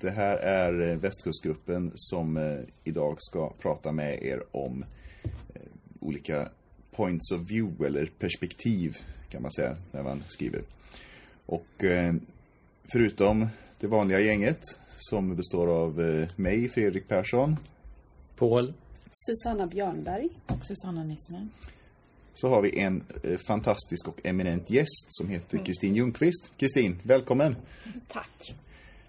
Det här är eh, Västkustgruppen som eh, idag ska prata med er om eh, olika points of view eller perspektiv kan man säga när man skriver. Och förutom det vanliga gänget som består av mig, Fredrik Persson, Paul. Susanna Björnberg. Och Susanna Nissinen. så har vi en fantastisk och eminent gäst som heter Kristin Ljungqvist. Kristin, välkommen! Tack.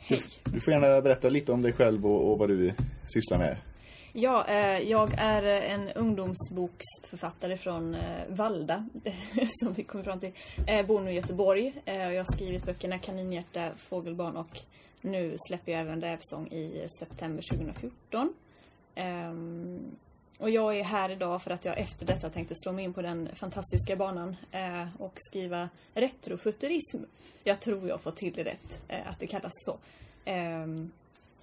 Du, Hej. du får gärna berätta lite om dig själv och, och vad du sysslar med. Ja, eh, jag är en ungdomsboksförfattare från eh, Valda, som vi kommer fram till. Eh, bor nu i Göteborg. Eh, och jag har skrivit böckerna Kaninhjärta, Fågelbarn och nu släpper jag även Rävsång i september 2014. Ehm, och jag är här idag för att jag efter detta tänkte slå mig in på den fantastiska banan eh, och skriva retrofuturism. Jag tror jag fått till det rätt, eh, att det kallas så. Ehm,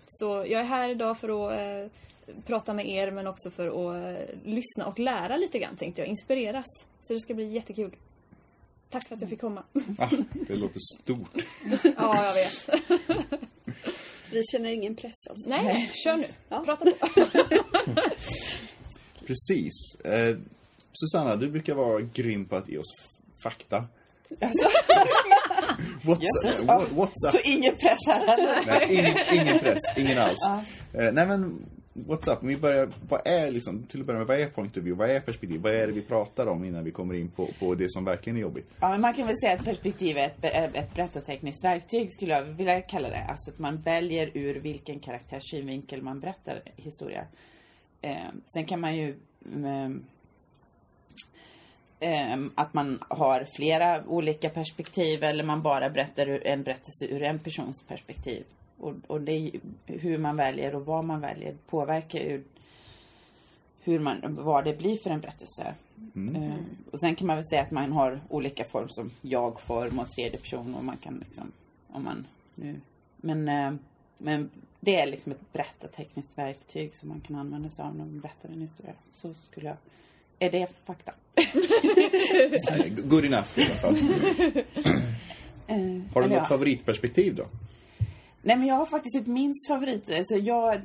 så jag är här idag för att eh, prata med er men också för att eh, lyssna och lära lite grann tänkte jag, inspireras. Så det ska bli jättekul. Tack för att jag fick komma. Ah, det låter stort. ja, jag vet. Vi känner ingen press alltså. Nej, kör nu. Ja. Prata på. Precis. Eh, Susanna, du brukar vara grym på att ge oss fakta. Alltså, What's, Jösses, uh, what, what's så up? ingen press här heller. Nej, ingen, ingen press, ingen alls. Ja. Eh, nej men, what's up? Vi börjar, vad är liksom, till att börja med, vad är point of view? Vad är perspektiv? Vad är det vi pratar om innan vi kommer in på, på det som verkligen är jobbigt? Ja, men man kan väl säga att perspektiv är ett, ett berättartekniskt verktyg skulle jag vilja kalla det. Alltså att man väljer ur vilken karaktärs synvinkel man berättar historia. Eh, sen kan man ju ehm, ehm, att man har flera olika perspektiv eller man bara berättar en berättelse ur en persons perspektiv. Och, och det hur man väljer och vad man väljer påverkar ju hur man, vad det blir för en berättelse. Mm. Eh, och sen kan man väl säga att man har olika form som jag-form och tredje person och man kan liksom, om man nu, men, eh, men det är liksom ett berättartekniskt verktyg som man kan använda sig av när man berättar en historia. Så skulle jag, är det fakta? Good enough i alla fall. Eh, Har du något ja. favoritperspektiv då? Nej men jag har faktiskt ett minst favorit. Alltså jag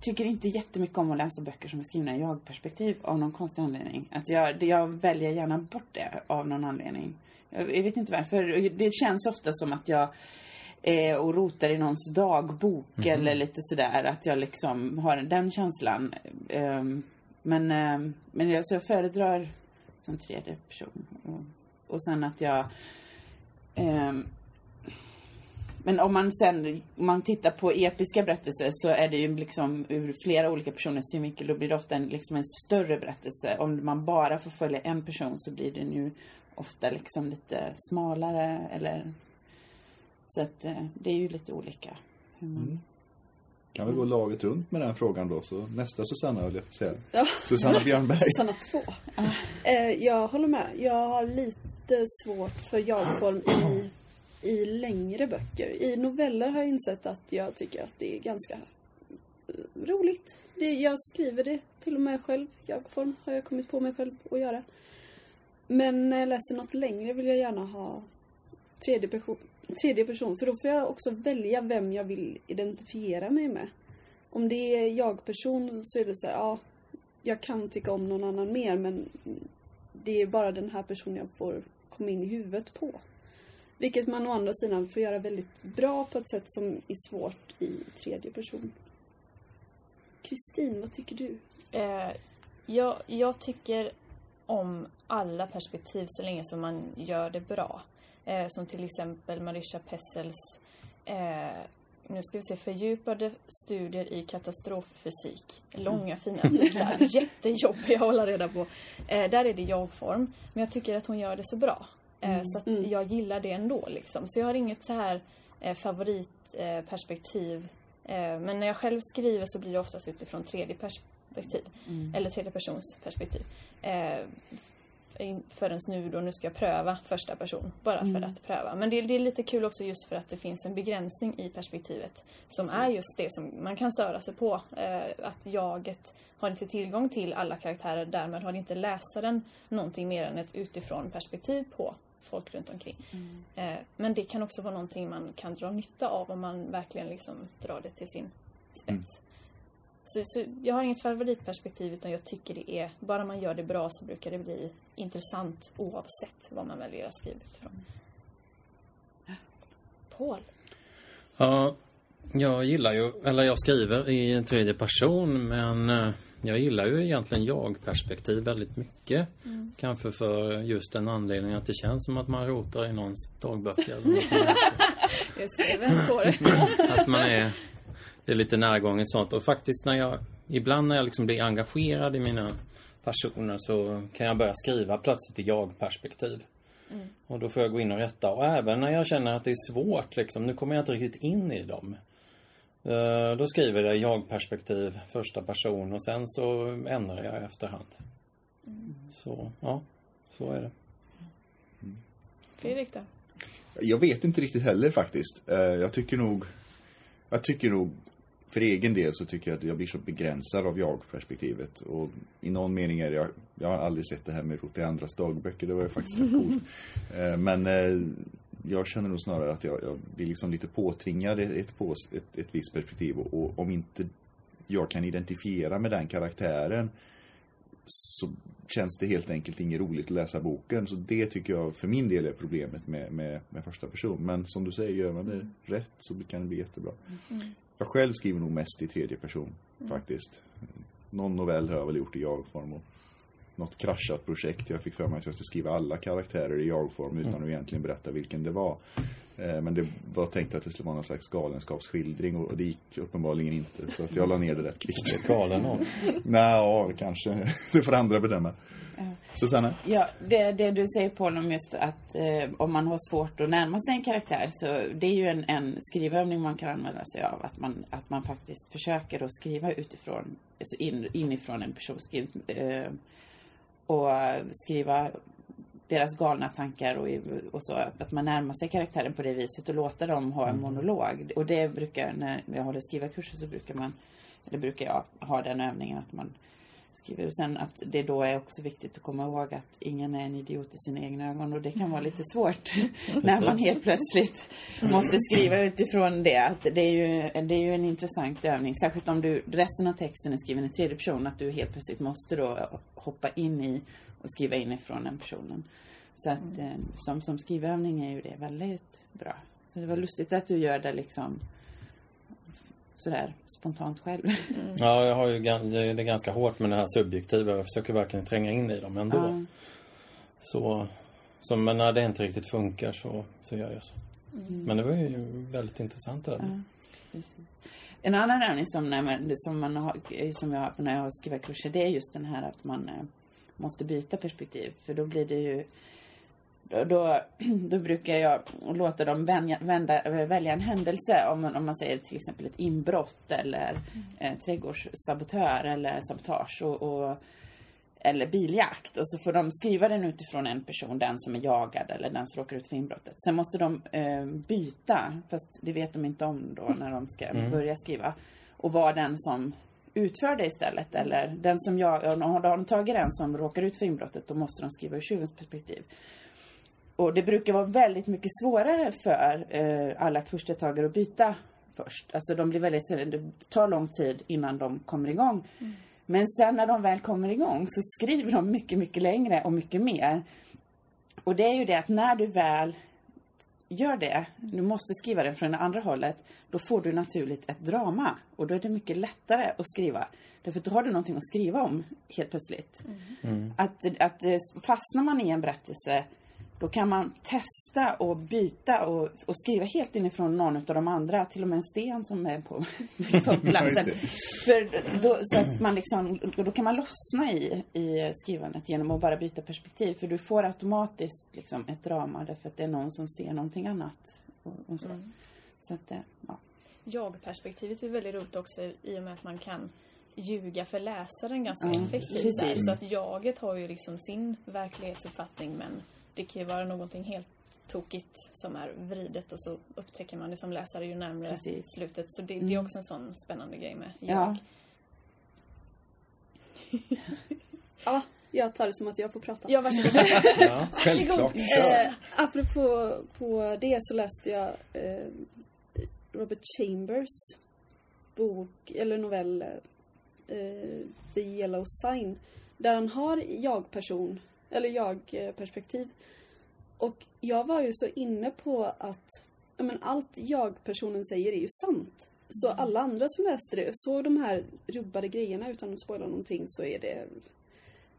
tycker inte jättemycket om att läsa böcker som är skrivna i jag-perspektiv av någon konstig anledning. Alltså jag, jag väljer gärna bort det av någon anledning. Jag, jag vet inte varför. Det känns ofta som att jag är och rotar i någons dagbok eller lite sådär. Att jag liksom har den känslan. Ehm, Men, ehm, men jag, så jag föredrar som tredje person. Och, och sen att jag ehm, men om man sen om man tittar på episka berättelser så är det ju liksom ur flera olika personers synvinkel. Då blir det ofta en, liksom en större berättelse. Om man bara får följa en person så blir den ju ofta liksom lite smalare eller så att eh, det är ju lite olika. Hur man, Mm. Kan vi gå laget runt med den frågan då? Så nästa Susanna vill jag säga. Ja. Susanna Björnberg. Susanna 2. Eh, jag håller med. Jag har lite svårt för jag-form i, i längre böcker. I noveller har jag insett att jag tycker att det är ganska eh, roligt. Det, jag skriver det till och med själv. Jag-form har jag kommit på mig själv att göra. Men när jag läser något längre vill jag gärna ha tredje person, tredje person. För då får jag också välja vem jag vill identifiera mig med. Om det är jag-person så är det så här, ja, jag kan tycka om någon annan mer men det är bara den här personen jag får komma in i huvudet på. Vilket man å andra sidan får göra väldigt bra på ett sätt som är svårt i tredje person. Kristin, vad tycker du? Eh, jag, jag tycker om alla perspektiv så länge som man gör det bra. Eh, som till exempel Marisha Pessels eh, nu ska vi se, fördjupade studier i katastroffysik. Långa fina artiklar, jättejobbiga att hålla reda på. Eh, där är det jag-form. Men jag tycker att hon gör det så bra. Eh, så att Mm. jag gillar det ändå liksom. Så jag har inget så här eh, favoritperspektiv Eh, men när jag själv skriver så blir det oftast utifrån tredje perspektiv. Eller tredje persons perspektiv. Förrän nu då, nu ska jag pröva första person. Bara för att pröva. Men det, det är lite kul också just för att det finns en begränsning i perspektivet. Som är just det som man kan störa sig på. Eh, att jaget har inte tillgång till alla karaktärer. Därmed har inte läsaren någonting mer än ett utifrån perspektiv på folk runt omkring. Eh, men det kan också vara någonting man kan dra nytta av om man verkligen liksom drar det till sin spets. Så, så jag har inget favoritperspektiv utan jag tycker det är, bara man gör det bra så brukar det bli intressant oavsett vad man väljer att skriva utifrån. Paul? Ja, jag gillar ju, eller jag skriver i en tredje person men eh, jag gillar ju egentligen jag-perspektiv väldigt mycket. Kanske för just den anledningen att det känns som att man rotar i någons dagböcker. eller. Just det, vem på det? att man är, det är lite närgånget sånt. Och faktiskt när jag, ibland när jag liksom blir engagerad i mina personer så kan jag börja skriva plötsligt i jag-perspektiv. Och då får jag gå in och rätta. Och även när jag känner att det är svårt, liksom, nu kommer jag inte riktigt in i dem. Eh, Då skriver jag jag-perspektiv, första person och sen så ändrar jag efterhand. Så, ja, så är det. Fredrik då? Jag vet inte riktigt heller faktiskt. Eh, Jag tycker nog... Jag tycker nog... För egen del så tycker jag att jag blir så begränsad av jag-perspektivet. Och i någon mening är det... Jag, jag har aldrig sett det här med rota i andras dagböcker. Det var ju faktiskt rätt coolt. Eh, Men eh, jag känner nog snarare att jag, jag blir liksom lite påtvingad ett, på- ett, ett visst perspektiv. Och, och om inte jag kan identifiera med den karaktären så känns det helt enkelt inget roligt att läsa boken. Så det tycker jag för min del är problemet med, med, med första person. Men som du säger, gör man det rätt så kan det bli jättebra. Jag själv skriver nog mest i tredje person faktiskt. Någon novell har jag väl gjort i jag-form och något kraschat projekt. Jag fick för mig att jag skulle skriva alla karaktärer i jag-form utan att egentligen berätta vilken det var. Eh, Men det var tänkt att det skulle vara någon slags galenskapsskildring och det gick uppenbarligen inte. Så att jag la ner det rätt kvickt. Galen av. Nej, ja, kanske. Det får andra bedöma. Susanne? Ja, det, det du säger Paul om just att eh, om man har svårt att närma sig en karaktär så det är ju en, en skrivövning man kan använda sig av. Att man, att man faktiskt försöker att skriva utifrån, alltså in, inifrån en person. Skriv, eh, och skriva deras galna tankar och, och så. Att man närmar sig karaktären på det viset och låter dem ha en monolog. Och det brukar, när jag håller skrivarkurser så brukar man, eller brukar jag ha den övningen att man skriver. Och sen att det då är också viktigt att komma ihåg att ingen är en idiot i sina egna ögon och det kan vara lite svårt när man helt plötsligt måste skriva utifrån det. Att det, är ju, det är ju en intressant övning, särskilt om du, resten av texten är skriven i tredje person, att du helt plötsligt måste då hoppa in i och skriva inifrån den personen. Så att eh, som, som skrivövning är ju det väldigt bra. Så det var lustigt att du gör det liksom sådär spontant själv. Ja, jag har ju det är ganska hårt med det här subjektiva. Jag försöker verkligen tränga in i dem ändå. Ja. Så, så, men när det inte riktigt funkar så, så gör jag så. Men det var ju väldigt intressant övning. Precis. En annan övning som, när man, som, man har, som jag har när jag har skrivit kurser, det är just den här att man eh, måste byta perspektiv. För då blir det ju då, då, då brukar jag låta dem vänja, vända, välja en händelse. Om man, om man säger till exempel ett inbrott eller eh, trädgårdssabotör eller sabotage. Och, och, eller biljakt. Och så får de skriva den utifrån en person, den som är jagad eller den som råkar ut för inbrottet. Sen måste de eh, byta, fast det vet de inte om då när de ska börja skriva. Och vara den som utför det istället. Eller den som jag, har de tagit den som råkar ut för inbrottet, då måste de skriva ur tjuvens perspektiv. Och det brukar vara väldigt mycket svårare för eh, alla kursdeltagare att byta först. Alltså de blir väldigt, det tar lång tid innan de kommer igång. Men sen när de väl kommer igång så skriver de mycket, mycket längre och mycket mer. Och det är ju det att när du väl gör det, du måste skriva den från det andra hållet, då får du naturligt ett drama. Och då är det mycket lättare att skriva. Därför att då har du någonting att skriva om helt plötsligt. Att, att eh, fastnar man i en berättelse då kan man testa och byta och, och skriva helt inifrån någon av de andra, till och med en sten som är på liksom, platsen. För då, så att man liksom, då kan man lossna i, i skrivandet genom att bara byta perspektiv. För du får automatiskt liksom ett drama därför att det är någon som ser någonting annat. Och, och så. så att, eh, ja. jag-perspektivet är väldigt roligt också i och med att man kan ljuga för läsaren ganska Ja, effektivt där. Så att jaget har ju liksom sin verklighetsuppfattning men det kan ju vara någonting helt tokigt som är vridet och så upptäcker man det som läsare ju närmare Precis. slutet. Så det, det Mm. är också en sån spännande grej med jag. Ja. Ja, jag tar det som att jag får prata. Ja, varsågod. Ja. Kör. Eh, apropå på det så läste jag eh, Robert Chambers bok, eller novell eh, The Yellow Sign. Där han har jag-person, eller jag-perspektiv. Och jag var ju så inne på att ja, men allt jag-personen säger är ju sant. Så alla andra som läste det såg de här rubbade grejerna utan att spoila någonting så är det...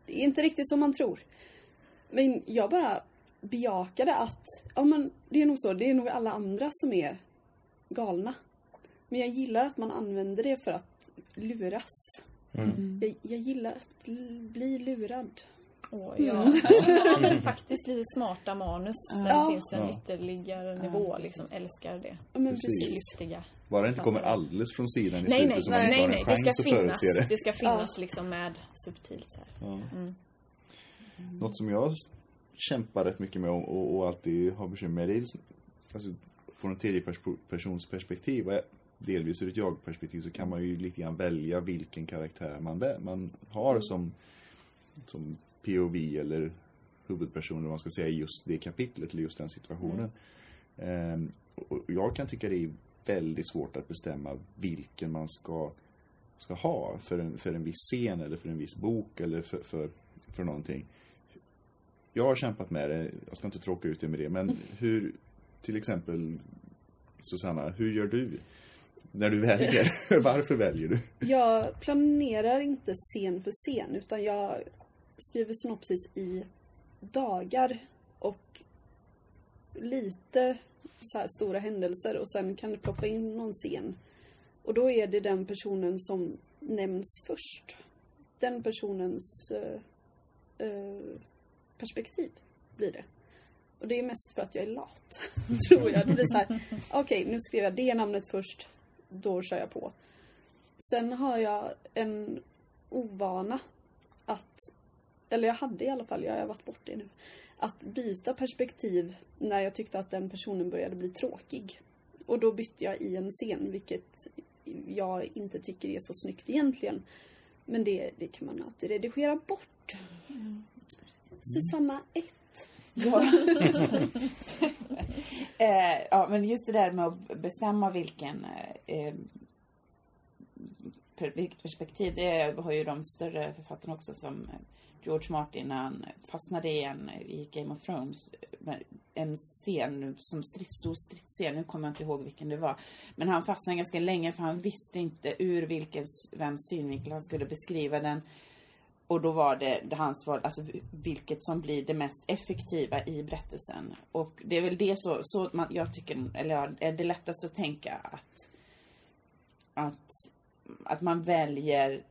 Det är inte riktigt som man tror. Men jag bara bejakade att, ja men det är nog så, det är nog alla andra som är galna. Men jag gillar att man använder det för att luras. Mm. Jag, jag gillar att bli lurad. Åh, ja. ja. Faktiskt lite smarta manus där Ja. det finns en Ja. ytterligare nivå. Liksom, älskar det. Men Precis. Lyftiga. Bara det inte kommer alldeles från sidan i Nej, slutet nej, så man inte nej, har nej. en Det ska chans att finnas, förutse det. det ska finnas liksom med subtilt så här. Ja. Mm. Något som jag kämpar rätt mycket med och, och, och alltid har bekymmer med det är liksom- alltså, från en tredje pers- persons perspektiv och delvis ur ett jag-perspektiv så kan man ju lite grann välja vilken karaktär man, man har som, som POV eller huvudperson, eller vad man ska säga, i just det kapitlet eller just den situationen. Ehm, och jag kan tycka det är väldigt svårt att bestämma vilken man ska, ska ha för en, för en viss scen eller för en viss bok eller för, för, för någonting. Jag har kämpat med det, jag ska inte tråka ut det med det, men hur, till exempel Susanna, hur gör du? När du väljer, varför väljer du? Jag planerar inte scen för scen utan jag skriver synopsis i dagar och lite så stora händelser och sen kan det ploppa in någon scen. Och då är det den personen som nämns först. Den personens eh, eh, perspektiv blir det. Och det är mest för att jag är lat, tror jag. Det blir så här, okej nu skrev jag det namnet först, då kör jag på. Sen har jag en ovana att, eller jag hade i alla fall, jag har varit bort det nu, att byta perspektiv när jag tyckte att den personen började bli tråkig. Och då bytte jag i en scen, vilket jag inte tycker är så snyggt egentligen. Men det, det kan man alltid redigera bort. Susanna 1. Ja. eh, ja, men just det där med att bestämma vilken eh, vilket perspektiv, det har ju de större författarna också som George Martin när han fastnade i en i Game of Thrones. En scen som strids, stor stridsscen, nu kommer jag inte ihåg vilken det var. Men han fastnade ganska länge för han visste inte ur vilken, vems synvinkel han skulle beskriva den. Och då var det, det hans val, alltså vilket som blir det mest effektiva i berättelsen. Och det är väl det så, så man, jag tycker, eller är det lättast att tänka att, att, att man väljer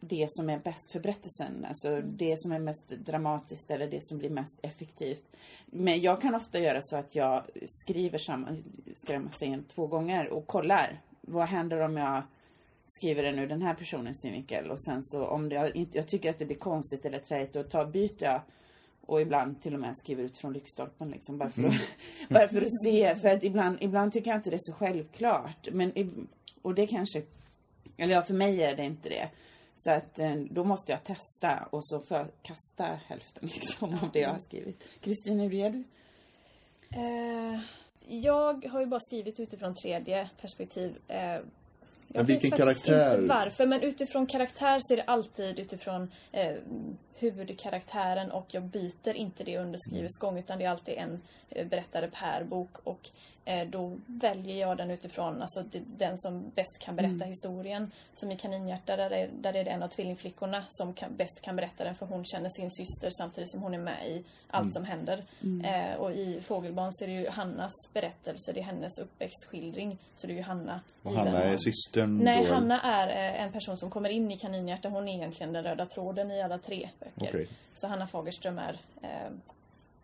det som är bäst för berättelsen. Alltså det som är mest dramatiskt eller det som blir mest effektivt. Men jag kan ofta göra så att jag skriver samma, skrämma scen två gånger och kollar. Vad händer om jag skriver den ur den här personens synvinkel och sen så om det, jag, inte, jag tycker att det blir konstigt eller träigt då tar, byter jag och ibland till och med skriver ut från lyktstolpen liksom bara för, att, bara för att se. För att ibland, ibland tycker jag inte det är så självklart. Men, och det kanske, eller ja för mig är det inte det. Så att eh, då måste jag testa och så får jag kasta hälften liksom av det jag har skrivit. Kristin, hur gör du? Eh, jag har ju bara skrivit utifrån tredje perspektiv. Eh, jag Men vilken karaktär- Inte varför, men utifrån karaktär så är det alltid utifrån eh, huvudkaraktären och jag byter inte det under skrivets gång utan det är alltid en berättare per bok och då väljer jag den utifrån alltså den som bäst kan berätta historien. Som i Kaninhjärta där är, där är det en av tvillingflickorna som kan, bäst kan berätta den för hon känner sin syster samtidigt som hon är med i allt som händer. Eh, och i Fågelbarn så är det ju Hannas berättelse, det är hennes uppväxtskildring. Så det är ju Hanna. Och Hanna är systern Nej, då? Hanna är eh, en person som kommer in i Kaninhjärta. Hon är egentligen den röda tråden i alla tre böcker. Okej. Så Hanna Fagerström är eh,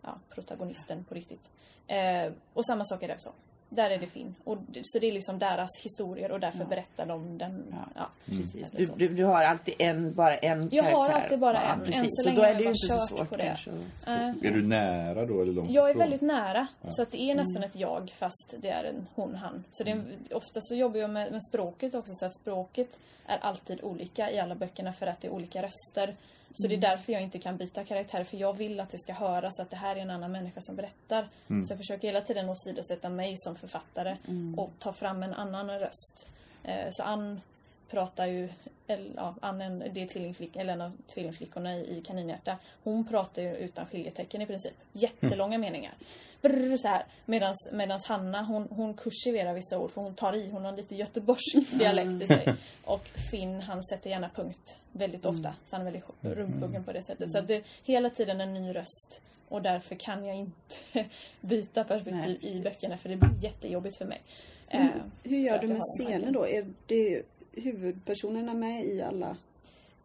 ja, protagonisten på riktigt. Eh, och samma sak är det så. där är det Finn. Och, så det är liksom deras historier och därför berättar de den. Ja. Ja. Precis. Du, du, du har alltid en, bara en Jag karaktär. har alltid bara en. Än precis. så Så länge är det ju jag inte så kört svårt på det. kanske. Eh, Är du nära då eller långt Jag är ifrån? väldigt nära. Så att det är nästan ett jag fast det är en hon, han. Så det är, en- ofta så jobbar jag med, med språket också så att språket är alltid olika i alla böckerna för att det är olika röster. Så det är därför jag inte kan byta karaktär för jag vill att det ska höras att det här är en annan människa som berättar. Så jag försöker hela tiden åsidosätta mig som författare och ta fram en annan röst. Eh, så Ann pratar ju, eller, ja, Ann är- det är tvillingflick, eller en av tvillingflickorna i, i Kaninhjärta. Hon pratar ju utan skiljetecken i princip. Jättelånga meningar. Brr, så här. Medans, medans Hanna hon, hon kursiverar vissa ord för hon tar i. Hon har lite göteborgsk dialekt i sig. Och Finn han sätter gärna punkt väldigt ofta. Så han är väldigt rumphuggen på det sättet. Så att det är hela tiden en ny röst. Och därför kan jag inte byta perspektiv Nej, i böckerna för det blir jättejobbigt för mig. Eh, Hur gör du med scener tanken. då? Är det huvudpersonerna med i alla?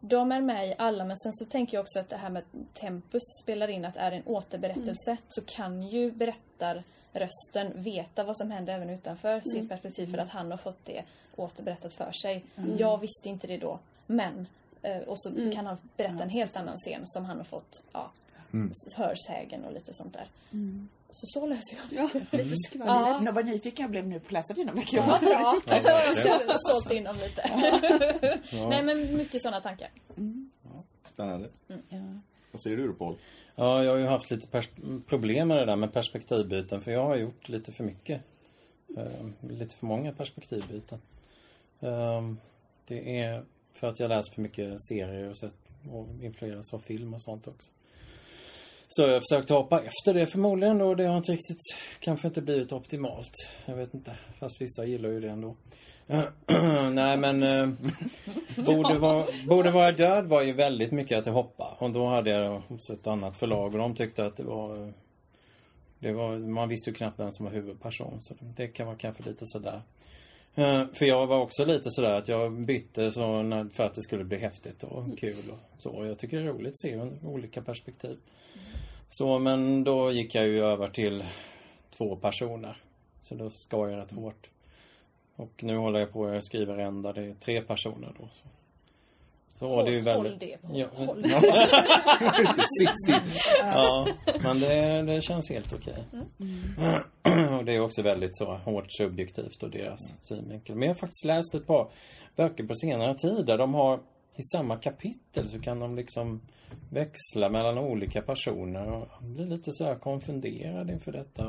De är med i alla, men sen så tänker jag också att det här med tempus spelar in att är det en återberättelse så kan ju berättarrösten veta vad som händer även utanför sitt perspektiv för att han har fått det återberättat för sig. Jag visste inte det då, men eh, och så kan han berätta en helt annan scen som han har fått, ja, s- hörsägen och lite sånt där. Så så löser jag det. Ja, lite skvaller. Ja. Ja. Vad nyfiken jag blev nu på att läsa dina böcker. Ja, bra. Ja, har jag verkligen. sålt- in dem lite. Nej men mycket sådana tankar. Spännande. Ja. Vad säger du då Paul? Ja, jag har ju haft lite problem med det där med perspektivbyten för jag har gjort lite för mycket. Eh, lite för många perspektivbyten. Eh, det är för att jag läst för mycket serier och sett och influeras av film och sånt också. Så jag har försökt hoppa efter det förmodligen och det har inte riktigt, kanske inte blivit optimalt. Jag vet inte, fast vissa gillar ju det ändå. Nej men eh, borde, vara, borde vara död var ju väldigt mycket att jag hoppade. Och då hade jag hos ett annat förlag och de tyckte att det var, det var Man visste ju knappt vem som var huvudperson. Så det kan vara kanske lite sådär. Eh, För jag var också lite sådär att jag bytte så när, för att det skulle bli häftigt och kul och så. Jag tycker det är roligt att se ur olika perspektiv. Så men då gick jag ju över till två personer. Så då skar jag rätt hårt. Och nu håller jag på att skriva där det är tre personer då. Så, så Håll, det är ju väldigt... håll det på. Ja, Håll. Det, sitt still. ja, men det, det känns helt okej. Mm. Och det är också väldigt så hårt subjektivt och deras synvinkel. Men jag har faktiskt läst ett par böcker på senare tid där de har i samma kapitel så kan de liksom växla mellan olika personer och jag blir lite så här konfunderad inför detta.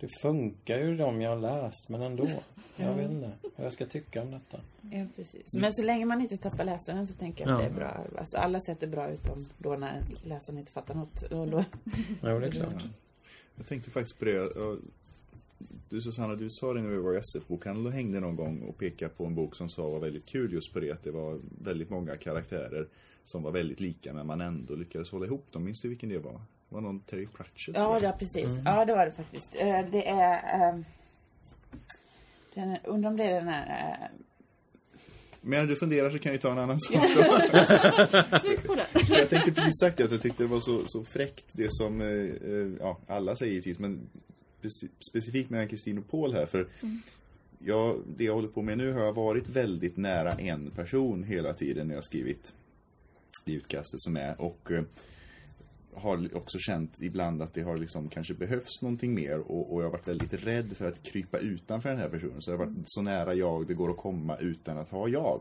Det funkar ju de jag har läst men ändå. Jag vet inte vad jag ska tycka om detta. Ja, precis. Men så länge man inte tappar läsaren så tänker jag att Ja. det är bra. Alltså alla sätt är bra utom då när läsaren inte fattar något. Och då... Jo, det är klart. Jag tänkte faktiskt på det. Du Susanna, du sa det när vi var i SF-bokhandeln och hängde någon gång och pekade på en bok som sa var väldigt kul just på det. Att det var väldigt många karaktärer som var väldigt lika men man ändå lyckades hålla ihop dem. Minns du vilken det var? Det var någon Terry Pratchett? Ja, jag. ja precis. Ja, det var det faktiskt. Eh, Det är... eh, Den, undrar om det är den här... eh, Men du funderar så kan vi ta en annan sak. Sug på det. jag tänkte precis sagt det, att jag tyckte det var så, så fräckt det som, eh, ja, alla säger givetvis, men speci- specifikt med Kristin och Paul här, för jag, det jag håller på med nu har jag varit väldigt nära en person hela tiden när jag skrivit det utkastet som är och eh, har också känt ibland att det har liksom kanske behövts någonting mer och, och jag har varit väldigt rädd för att krypa utanför den här personen. Så jag har varit så nära jag det går att komma utan att ha jag.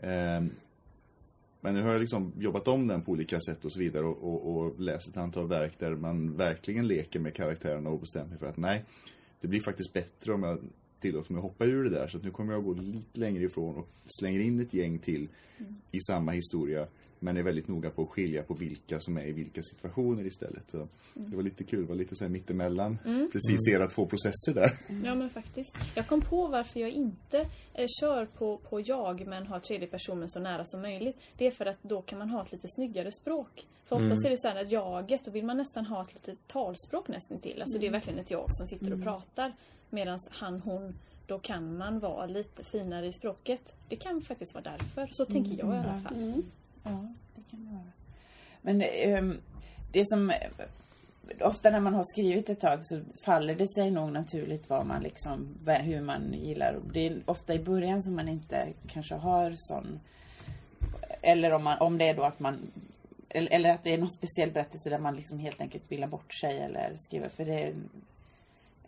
Ehm, men nu har jag liksom jobbat om den på olika sätt och så vidare och, och, och läst ett antal verk där man verkligen leker med karaktärerna och bestämt mig för att nej, det blir faktiskt bättre om jag tillåter mig att hoppa ur det där. Så att nu kommer jag att gå lite längre ifrån och slänger in ett gäng till i samma historia. Men är väldigt noga på att skilja på vilka som är i vilka situationer istället. Så Det var lite kul, var lite så här mittemellan. Precis era två processer där. Ja men faktiskt. Jag kom på varför jag inte eh, kör på, på jag men har tredje personen så nära som möjligt. Det är för att då kan man ha ett lite snyggare språk. För oftast är det så här att jaget, då vill man nästan ha ett litet talspråk nästan till. Alltså det är verkligen ett jag som sitter och pratar. Medan han, hon, då kan man vara lite finare i språket. Det kan faktiskt vara därför. Så tänker jag i alla fall. Ja, det kan det vara. Men um, det som... ofta när man har skrivit ett tag så faller det sig nog naturligt vad man liksom, hur man gillar. Det är ofta i början som man inte kanske har sån eller om, man, om det är då att man eller, eller att det är någon speciell berättelse där man liksom helt enkelt vill bort sig eller skriva. För det,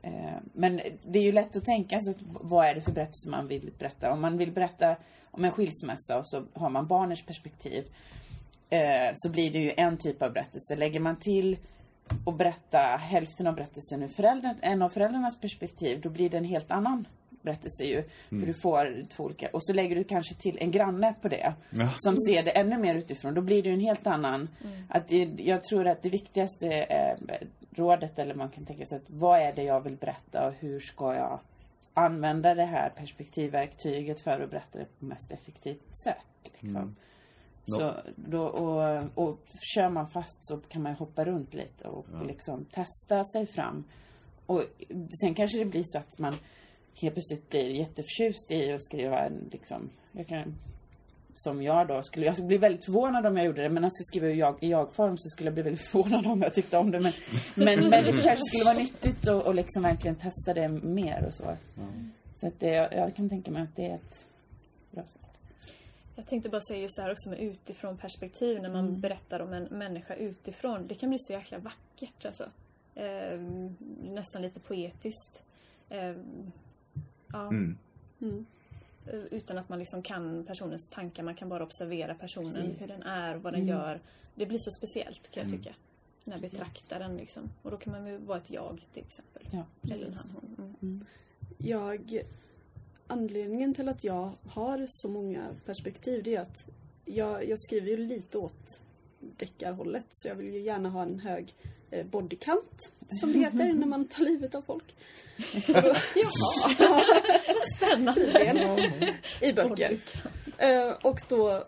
Eh, men det är ju lätt att tänka sig vad är det för berättelse man vill berätta. Om man vill berätta om en skilsmässa och så har man barnets perspektiv. Eh, så blir det ju en typ av berättelse. Lägger man till och berätta hälften av berättelsen ur föräldern, en av föräldrarnas perspektiv, då blir det en helt annan berättelse ju. Mm. För du får två olika. Och så lägger du kanske till en granne på det. Ja. Som ser det ännu mer utifrån. Då blir det en helt annan. Mm. Att det, jag tror att det viktigaste eh, rådet, eller man kan tänka sig att vad är det jag vill berätta och hur ska jag använda det här perspektivverktyget för att berätta det på mest effektivt sätt. Liksom. Mm. No. Så då, och, och kör man fast så kan man hoppa runt lite och ja. liksom testa sig fram. Och sen kanske det blir så att man helt plötsligt blir jätteförtjust i att skriva liksom, jag kan, som jag då skulle, jag skulle bli väldigt förvånad om jag gjorde det men alltså skriva i, jag, i jag-form så skulle jag bli väldigt förvånad om jag tyckte om det men, men, men det kanske skulle vara nyttigt att och liksom verkligen testa det mer och så. Mm. Så att det, jag kan tänka mig att det är ett bra sätt. Jag tänkte bara säga just det här också med utifrån perspektiv när man mm. berättar om en människa utifrån. Det kan bli så jäkla vackert alltså. Eh, nästan lite poetiskt. Eh, Ja. Mm. Mm. Eh, utan att man liksom kan personens tankar. Man kan bara observera personen, Precis. hur den är, vad den mm. gör. Det blir så speciellt kan jag mm. tycka. När betraktaren liksom. Och då kan man ju vara ett jag till exempel. Ja, Eller en han, hon. Mm. mm. Jag... Anledningen till att jag har så många perspektiv det är att jag, jag skriver ju lite åt deckarhållet så jag vill ju gärna ha en hög Eh, bodycount, som det heter när man tar livet av folk. Jaha, spännande. Tydligen. I böcker. Uh, och då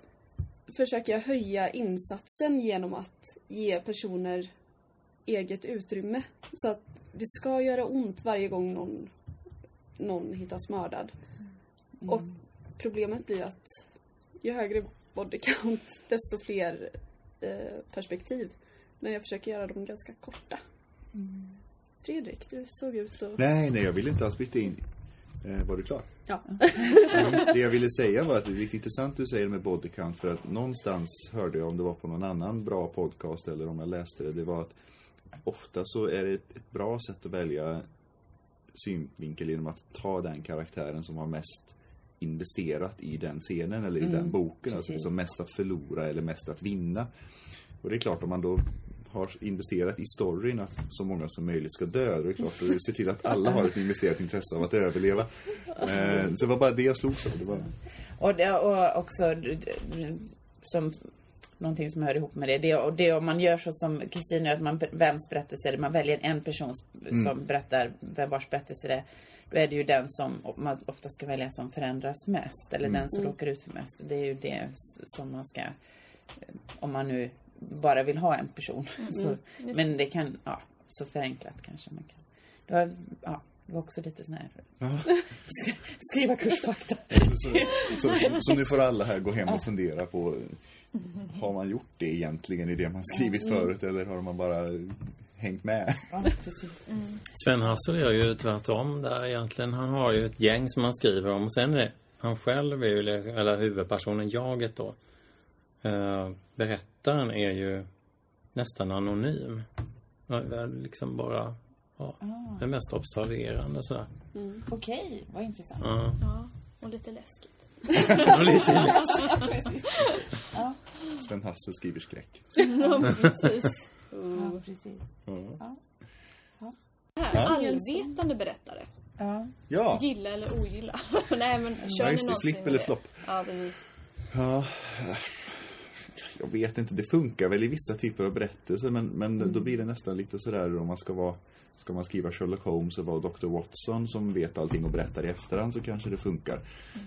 försöker jag höja insatsen genom att ge personer eget utrymme. Så att det ska göra ont varje gång någon, någon hittas mördad. Mm. Och problemet blir att ju högre body count, desto fler eh, perspektiv. Men jag försöker göra dem ganska korta. Mm. Fredrik, du såg ut att... Nej, nej, jag vill inte alls byta in. Eh, var du klar? Ja. det jag ville säga var att det är intressant du säger med bodycount för att någonstans hörde jag om det var på någon annan bra podcast eller om jag läste det. Det var att ofta så är det ett, ett bra sätt att välja synvinkel genom att ta den karaktären som har mest investerat i den scenen eller i mm, den boken. Alltså precis. Alltså som mest att förlora eller mest att vinna. Och det är klart om man då har investerat i storyn att så många som möjligt ska dö. Då är det klart att se till att alla har ett investerat intresse av att överleva. Eh, så det var bara det jag slogs av. Det var... och, det, och också som någonting som hör ihop med det. det och det om man gör så som Kristina att man vems berättelse är det? Man väljer en person som mm. berättar vem vars berättelse det är. Då är det ju den som man ofta ska välja som förändras mest. Eller mm. den som mm. råkar ut för mest. Det är ju det som man ska om man nu bara vill ha en person. Mm. Så, men det kan, ja, så förenklat kanske man kan. Det var, ja, det var också lite sån här... Skriva kursfakta. så, så, så, så, nu får alla här gå hem och fundera på har man gjort det egentligen i det man skrivit mm. förut eller har man bara hängt med? Ja, precis. Mm. Sven Hassel gör ju tvärtom där egentligen. Han har ju ett gäng som han skriver om och sen är det han själv, är ju, eller huvudpersonen, jaget då, Eh, berättaren är ju nästan anonym. Liksom bara ja, ah. den mest observerande sådär. Mm. Okej, okay, vad intressant. Ja. ja. och lite läskigt. Och lite ja. Sven Hassel skriver skräck. ja, precis. Ja, precis. Ja. Allvetande berättare. Ja. ja. Gilla eller ogilla. Nej men kör ja, just det, flipp eller flopp. Ja, precis. Ja jag vet inte, det funkar väl i vissa typer av berättelser men, men mm. då blir det nästan lite sådär om man ska vara Ska man skriva Sherlock Holmes och vara Dr. Watson som vet allting och berättar i efterhand så kanske det funkar. Mm.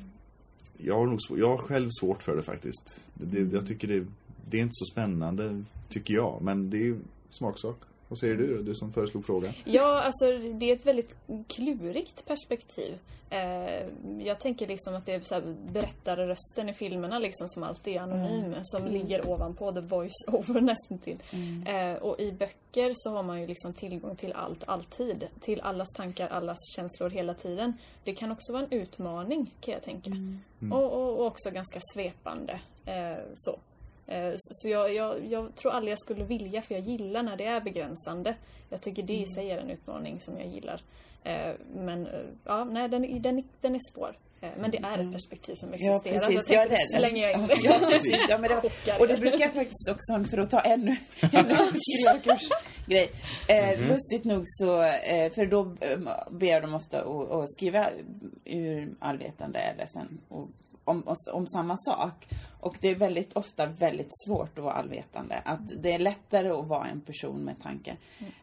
Jag har, nog, jag har själv svårt för det faktiskt. Det, jag tycker det, det är inte så spännande, tycker jag. Men det är ju smaksak. Vad säger du då, du som föreslog frågan? Ja, alltså det är ett väldigt klurigt perspektiv. Eh, jag tänker liksom att det är så här berättarrösten i filmerna liksom som alltid är anonym, som ligger ovanpå the voice-over nästan till. Eh, och i böcker så har man ju liksom tillgång till allt, alltid. Till allas tankar, allas känslor hela tiden. Det kan också vara en utmaning, kan jag tänka. Och, och, och också ganska svepande. Eh, så. Eh, Så jag, jag, jag tror aldrig jag skulle vilja, för jag gillar när det är begränsande. Jag tycker det i sig är en utmaning som jag gillar. Eh, Men eh, ja, nej, den, är- den, den är svår. Men det är ett perspektiv som Ja, existerar. precis. så jag Ja, tänkte, det- då slänger jag in det. Ja, precis. Ja, men det, och det brukar jag faktiskt också, för att ta ännu en skrivarkursgrej. Eh, Lustigt nog så, eh, för då ber jag dem ofta att, att skriva ur allvetande eller sen och, om, om samma sak. Och det är väldigt ofta väldigt svårt att vara allvetande. Att det är lättare att vara en person med tankar.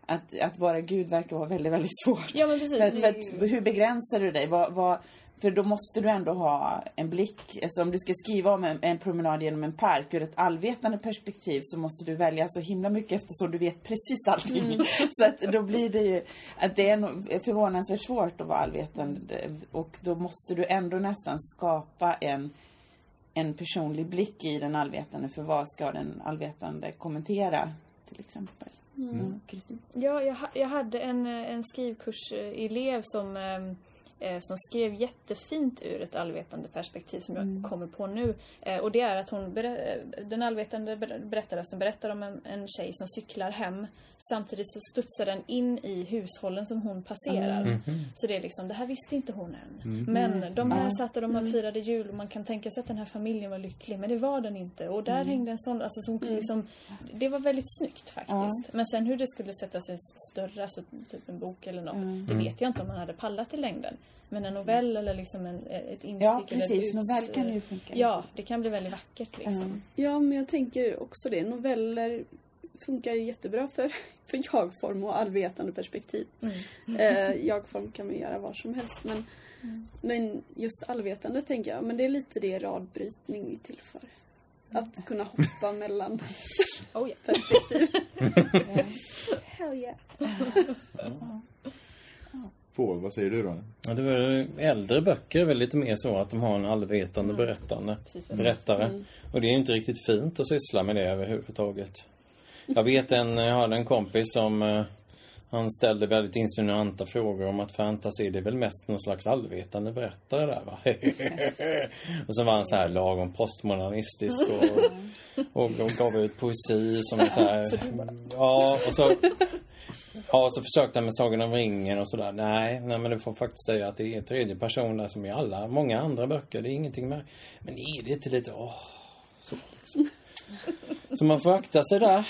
Att, att vara Gud verkar vara väldigt, väldigt svårt. Ja, men precis. För, att, för att, hur begränsar du dig? Vad, vad, för då måste du ändå ha en blick. Alltså om du ska skriva om en, en promenad genom en park ur ett allvetande perspektiv så måste du välja så himla mycket eftersom du vet precis allting. Mm. Så att då blir det ju att det är förvånansvärt svårt att vara allvetande och då måste du ändå nästan skapa en en personlig blick i den allvetande för vad ska den allvetande kommentera till exempel. Mm. Kristin? Ja, jag, jag hade en, eh, en skrivkurselev som, ehm, eh, som skrev jättefint ur ett allvetande perspektiv som jag kommer på nu. Eh, och det är att hon, eh, den allvetande ber- berättarrösten berättar om en, en tjej som cyklar hem. Samtidigt så studsar den in i hushållen som hon passerar. Så det är liksom, det här visste inte hon än. Men de här satt och de här firade jul och man kan tänka sig att den här familjen var lycklig. Men det var den inte. Och där hängde en sån, alltså som liksom, det var väldigt snyggt faktiskt. Men sen hur det skulle sättas i en större, alltså typ en bok eller något. Det vet jag inte om man hade pallat i längden. Men en novell eller liksom en, ett instick Ja, eller precis. Novell kan ju funka. Ja, det kan bli väldigt vackert liksom. Ja, men jag tänker också det. Noveller funkar jättebra för, för jagform och allvetande perspektiv. Eh, jagform kan man göra var som helst. Men, men just allvetande tänker jag, men det är lite det radbrytning är till för. Att kunna hoppa mellan Oh, ja. perspektiv. Hell yeah. Paul, vad säger du då? Ja, det var, äldre böcker är väl lite mer så att de har en allvetande berättande Precis berättare. Och det är inte riktigt fint att syssla med det överhuvudtaget. Jag vet en, jag hade en kompis som eh, han ställde väldigt insinuanta frågor om att fantasy det är väl mest någon slags allvetande berättare där va? och så var han så här lagom postmodernistisk och, och, och gav ut poesi som är så här... Ja, och så... Ja, så försökte han med Sagan om ringen och sådär. Nej, nej, men du får faktiskt säga att det är tredje person där som i alla, många andra böcker. Det är ingenting med. Men är det inte lite, åh, så. Så man får akta sig där.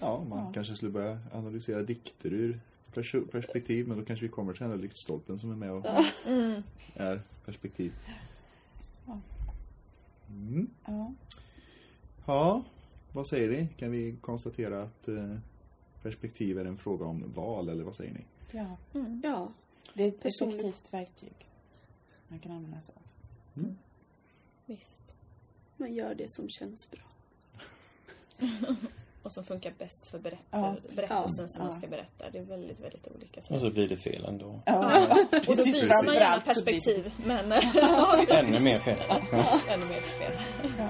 Ja, man kanske skulle börja analysera dikter ur perspektiv, men då kanske vi kommer till den där lyktstolpen som är med och är perspektiv. Mm. Ja. Ja, vad säger ni? Kan vi konstatera att eh, perspektiv är en fråga om val, eller vad säger ni? ja. Ja, Det är ett effektivt verktyg. Man kan använda sig av. Visst. man gör det som känns bra. Och som funkar bäst för berättar, Ja. berättelsen Ja. som man Ja. ska berätta. Det är väldigt, väldigt olika. Och så blir det fel ändå. Ja. Och då byter man gärna det- perspektiv. Men Ännu mer fel. ännu mer fel. Ja.